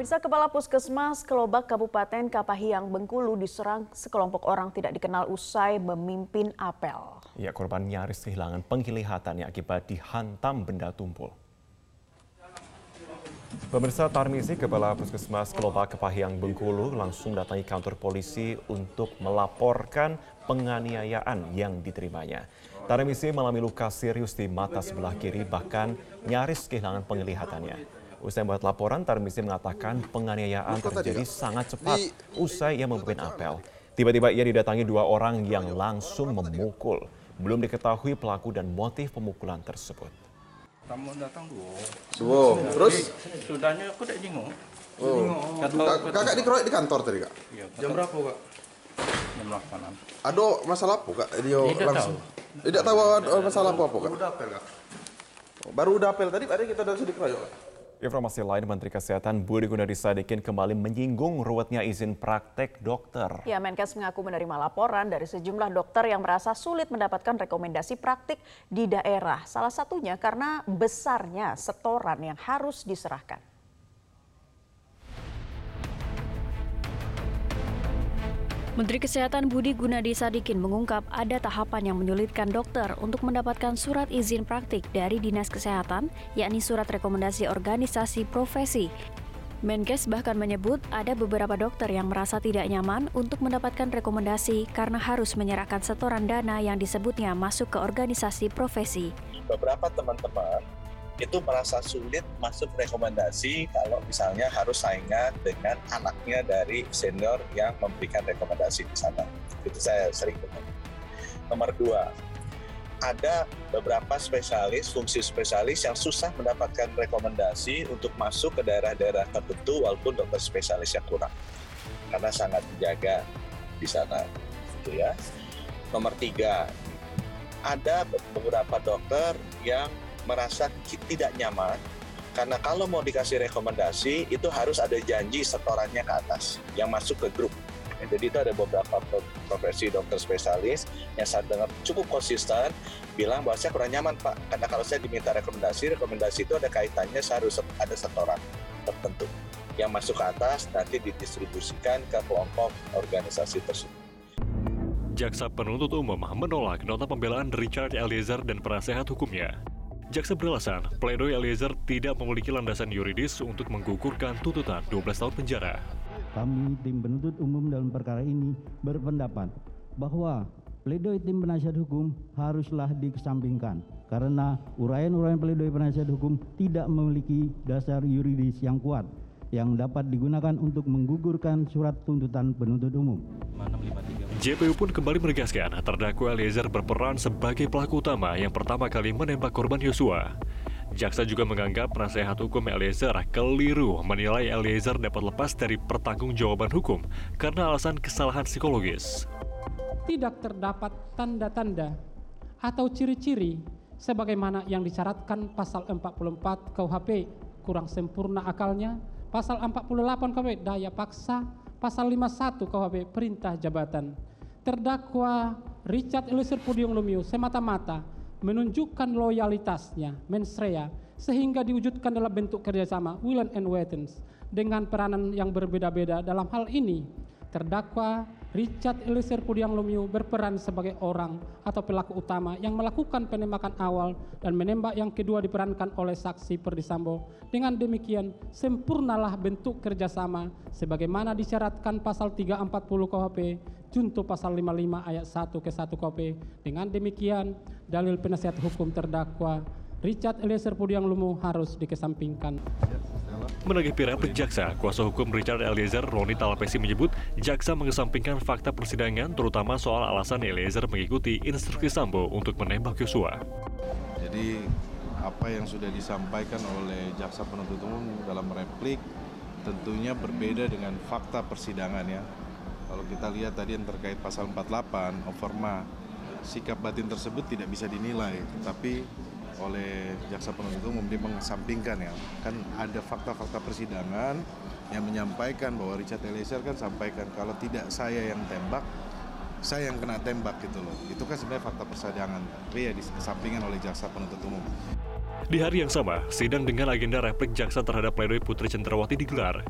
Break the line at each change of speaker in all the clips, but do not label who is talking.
Pemirsa Kepala Puskesmas Kelobak Kabupaten Kapahiang Bengkulu diserang sekelompok orang tidak dikenal usai memimpin apel.
Ya, korban nyaris kehilangan penglihatannya akibat dihantam benda tumpul. Pemirsa Tarmisi, Kepala Puskesmas Kelobak Kepahiang Bengkulu langsung datangi kantor polisi untuk melaporkan penganiayaan yang diterimanya. Tarmisi mengalami luka serius di mata sebelah kiri bahkan nyaris kehilangan penglihatannya. Usai membuat laporan, Tarmisi mengatakan penganiayaan terjadi sangat cepat usai ia memimpin apel. Tiba-tiba ia didatangi dua orang yang langsung memukul. Belum diketahui pelaku dan motif pemukulan tersebut.
Tamu datang dua.
Dua. Terus?
Sudahnya aku tak jenguk.
Oh. Kakak dikeroyok di kantor tadi kak?
Ya,
Jam berapa kak?
jam 8
Ada masalah apa kak? Dia
Tidak
langsung. Tidak tahu ada masalah apa apa kak?
Udah apel kak?
Oh, Baru udah apel tadi, ada kita langsung dikeroyok. Kak?
Informasi lain, Menteri Kesehatan Budi Gunadi Sadikin kembali menyinggung ruwetnya izin praktek dokter.
Ya, Menkes mengaku menerima laporan dari sejumlah dokter yang merasa sulit mendapatkan rekomendasi praktik di daerah. Salah satunya karena besarnya setoran yang harus diserahkan.
Menteri Kesehatan Budi Gunadi Sadikin mengungkap ada tahapan yang menyulitkan dokter untuk mendapatkan surat izin praktik dari Dinas Kesehatan, yakni surat rekomendasi organisasi profesi. Menkes bahkan menyebut ada beberapa dokter yang merasa tidak nyaman untuk mendapatkan rekomendasi karena harus menyerahkan setoran dana yang disebutnya masuk ke organisasi profesi.
beberapa teman-teman itu merasa sulit masuk rekomendasi kalau misalnya harus saingan dengan anaknya dari senior yang memberikan rekomendasi di sana. Itu saya sering dengar. Nomor dua, ada beberapa spesialis, fungsi spesialis yang susah mendapatkan rekomendasi untuk masuk ke daerah-daerah tertentu walaupun dokter spesialisnya kurang. Karena sangat menjaga di sana. Gitu ya. Nomor tiga, ada beberapa dokter yang merasa tidak nyaman karena kalau mau dikasih rekomendasi itu harus ada janji setorannya ke atas yang masuk ke grup. Ya, Jadi itu ada beberapa pro- profesi dokter spesialis yang saya dengar cukup konsisten bilang bahwa saya kurang nyaman pak karena kalau saya diminta rekomendasi rekomendasi itu ada kaitannya saya harus ada setoran tertentu yang masuk ke atas nanti didistribusikan ke kelompok organisasi tersebut.
Jaksa penuntut umum menolak nota pembelaan Richard Eliezer dan penasehat hukumnya. Jaksa beralasan, pledoi Eliezer tidak memiliki landasan yuridis untuk menggugurkan tuntutan 12 tahun penjara.
Kami tim penuntut umum dalam perkara ini berpendapat bahwa pledoi tim penasihat hukum haruslah dikesampingkan karena uraian-uraian pledoi penasihat hukum tidak memiliki dasar yuridis yang kuat yang dapat digunakan untuk menggugurkan surat tuntutan penuntut umum.
JPU pun kembali menegaskan terdakwa Eliezer berperan sebagai pelaku utama yang pertama kali menembak korban Yosua. Jaksa juga menganggap penasehat hukum Eliezer keliru menilai Eliezer dapat lepas dari pertanggungjawaban hukum karena alasan kesalahan psikologis.
tidak terdapat tanda-tanda atau ciri-ciri sebagaimana yang disyaratkan pasal 44 KUHP kurang sempurna akalnya, pasal 48 KUHP daya paksa, pasal 51 KUHP perintah jabatan. Terdakwa Richard Eliezer Pudium Lumiu semata-mata menunjukkan loyalitasnya mensrea sehingga diwujudkan dalam bentuk kerjasama will and Wettens dengan peranan yang berbeda-beda dalam hal ini Terdakwa Richard Eliezer Pudiang Lumiu berperan sebagai orang atau pelaku utama yang melakukan penembakan awal dan menembak yang kedua diperankan oleh saksi Perdisambo. Dengan demikian, sempurnalah bentuk kerjasama sebagaimana disyaratkan pasal 340 KUHP junto pasal 55 ayat 1 ke 1 KUHP. Dengan demikian, dalil penasihat hukum terdakwa Richard Eliezer Pudiang Lumiu harus dikesampingkan.
Menanggapi rapor jaksa, kuasa hukum Richard Eliezer, Roni Talapesi menyebut jaksa mengesampingkan fakta persidangan terutama soal alasan Eliezer mengikuti instruksi Sambo untuk menembak Yosua.
Jadi apa yang sudah disampaikan oleh jaksa penuntut umum dalam replik tentunya berbeda dengan fakta persidangan ya. Kalau kita lihat tadi yang terkait pasal 48 overma sikap batin tersebut tidak bisa dinilai, tapi oleh jaksa penuntut umum mengesampingkan ya. Kan ada fakta-fakta persidangan yang menyampaikan bahwa Richard Eliezer kan sampaikan kalau tidak saya yang tembak, saya yang kena tembak gitu loh. Itu kan sebenarnya fakta persidangan, tapi ya dikesampingkan oleh jaksa penuntut umum.
Di hari yang sama, sidang dengan agenda replik jaksa terhadap pledoi Putri Chandrawati digelar.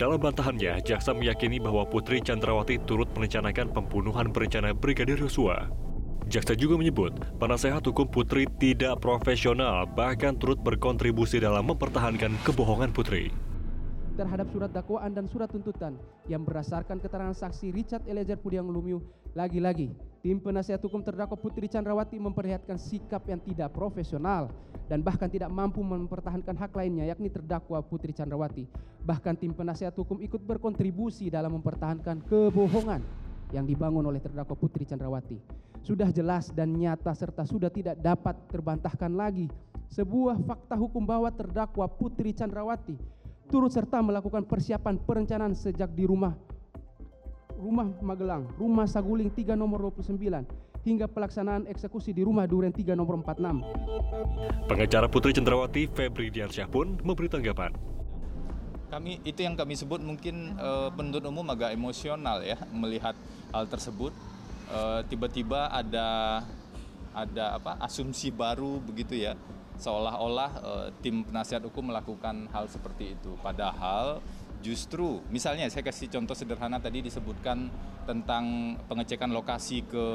Dalam bantahannya, jaksa meyakini bahwa Putri Chandrawati turut merencanakan pembunuhan berencana Brigadir Yosua. Jaksa juga menyebut, penasehat hukum Putri tidak profesional, bahkan turut berkontribusi dalam mempertahankan kebohongan Putri
terhadap surat dakwaan dan surat tuntutan yang berdasarkan keterangan saksi Richard Eliezer Pudiang Lumiu. Lagi-lagi, tim penasihat hukum terdakwa Putri Chandrawati memperlihatkan sikap yang tidak profesional dan bahkan tidak mampu mempertahankan hak lainnya yakni terdakwa Putri Chandrawati. Bahkan tim penasihat hukum ikut berkontribusi dalam mempertahankan kebohongan yang dibangun oleh terdakwa Putri Chandrawati. Sudah jelas dan nyata serta sudah tidak dapat terbantahkan lagi sebuah fakta hukum bahwa terdakwa Putri Chandrawati turut serta melakukan persiapan perencanaan sejak di rumah rumah Magelang, rumah Saguling 3 nomor 29 hingga pelaksanaan eksekusi di rumah Duren 3 nomor 46.
Pengacara Putri Cendrawati Febri Diansyah pun memberi tanggapan.
Kami itu yang kami sebut mungkin uh, penuntut umum agak emosional ya melihat hal tersebut. Tiba-tiba uh, ada ada apa asumsi baru begitu ya seolah-olah uh, tim penasihat hukum melakukan hal seperti itu. Padahal justru misalnya saya kasih contoh sederhana tadi disebutkan tentang pengecekan lokasi ke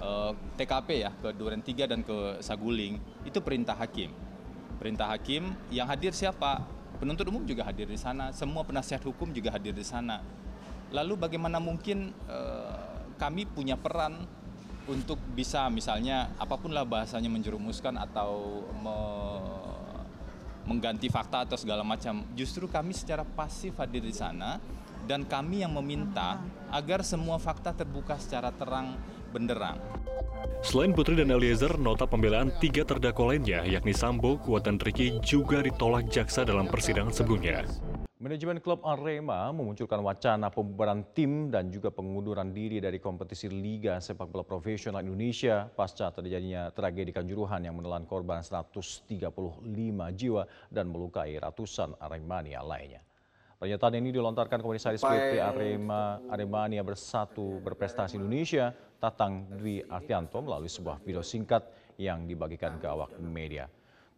uh, eh, TKP ya ke Duren 3 dan ke Saguling itu perintah hakim. Perintah hakim yang hadir siapa? Penuntut umum juga hadir di sana, semua penasihat hukum juga hadir di sana. Lalu bagaimana mungkin uh, kami punya peran untuk bisa misalnya apa pun lah bahasanya menjerumuskan atau me mengganti fakta atau segala macam. Justru kami secara pasif hadir di sana dan kami yang meminta agar semua fakta terbuka secara terang benderang.
Selain Putri dan Eliezer, nota pembelaan tiga terdakwa lainnya, yakni Sambo, Kuat, dan Riki juga ditolak jaksa dalam persidangan sebelumnya.
Manajemen klub Arema memunculkan wacana pembubaran tim dan juga pengunduran diri dari kompetisi Liga Sepak Bola Profesional Indonesia pasca terjadinya tragedi Kanjuruhan yang menelan korban 135 jiwa dan melukai ratusan Aremania lainnya. Pernyataan ini dilontarkan Komisaris PT Arema Aremania Bersatu Berprestasi Indonesia, Tatang Dwi Artianto melalui sebuah video singkat yang dibagikan ke awak media.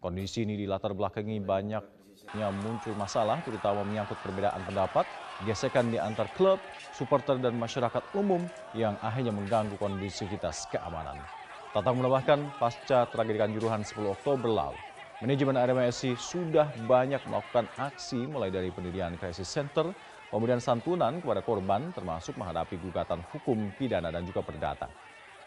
Kondisi ini dilatar belakangi banyak yang muncul masalah terutama menyangkut perbedaan pendapat, gesekan di antar klub, supporter dan masyarakat umum yang akhirnya mengganggu kondisivitas keamanan. Tatang menambahkan pasca tragedi Kanjuruhan 10 Oktober lalu, manajemen Arema SC sudah banyak melakukan aksi mulai dari pendirian crisis center, pemberian santunan kepada korban termasuk menghadapi gugatan hukum, pidana dan juga perdata.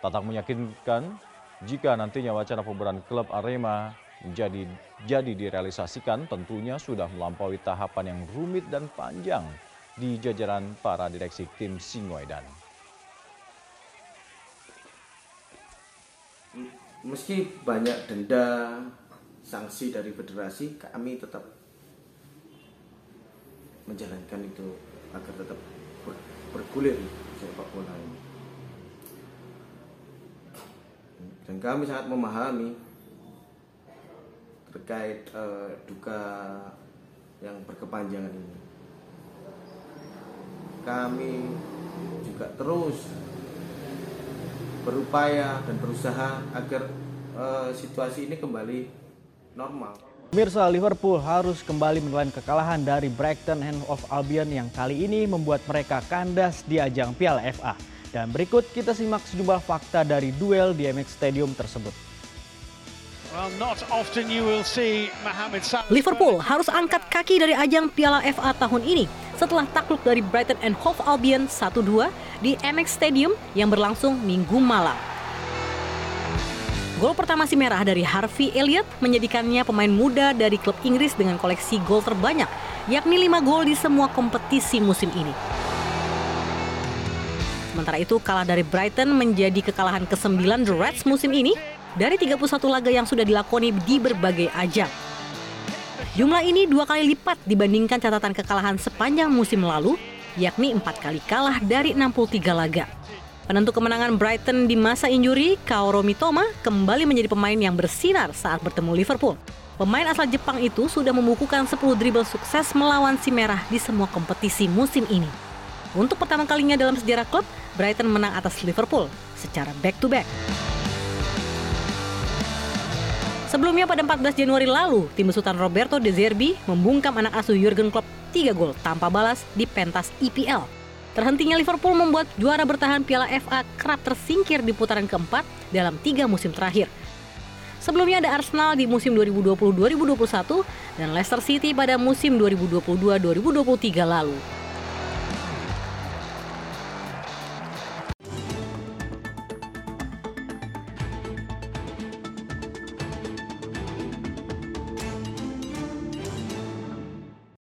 Tatang meyakinkan jika nantinya wacana pembubaran klub Arema menjadi jadi direalisasikan tentunya sudah melampaui tahapan yang rumit dan panjang di jajaran para direksi tim Singoedan.
Meski banyak denda sanksi dari federasi, kami tetap menjalankan itu agar tetap bergulir sepak bola ini. Dan kami sangat memahami terkait uh, duka yang berkepanjangan ini. Kami juga terus berupaya dan berusaha agar uh, situasi ini kembali normal.
Pemirsa Liverpool harus kembali menelan kekalahan dari Brighton and of Albion yang kali ini membuat mereka kandas di ajang Piala FA. Dan berikut kita simak sejumlah fakta dari duel di MX Stadium tersebut.
Liverpool harus angkat kaki dari ajang Piala FA tahun ini setelah takluk dari Brighton and Hove Albion 1-2 di MX Stadium yang berlangsung minggu malam. Gol pertama si merah dari Harvey Elliott menjadikannya pemain muda dari klub Inggris dengan koleksi gol terbanyak, yakni 5 gol di semua kompetisi musim ini. Sementara itu kalah dari Brighton menjadi kekalahan ke-9 The Reds musim ini dari 31 laga yang sudah dilakoni di berbagai ajang. Jumlah ini dua kali lipat dibandingkan catatan kekalahan sepanjang musim lalu, yakni empat kali kalah dari 63 laga. Penentu kemenangan Brighton di masa injuri, Kaoru Mitoma kembali menjadi pemain yang bersinar saat bertemu Liverpool. Pemain asal Jepang itu sudah membukukan 10 dribble sukses melawan si merah di semua kompetisi musim ini. Untuk pertama kalinya dalam sejarah klub, Brighton menang atas Liverpool secara back-to-back. -back. Sebelumnya pada 14 Januari lalu, tim besutan Roberto De Zerbi membungkam anak asuh Jurgen Klopp 3 gol tanpa balas di pentas EPL. Terhentinya Liverpool membuat juara bertahan Piala FA kerap tersingkir di putaran keempat dalam tiga musim terakhir. Sebelumnya ada Arsenal di musim 2020-2021 dan Leicester City pada musim 2022-2023 lalu.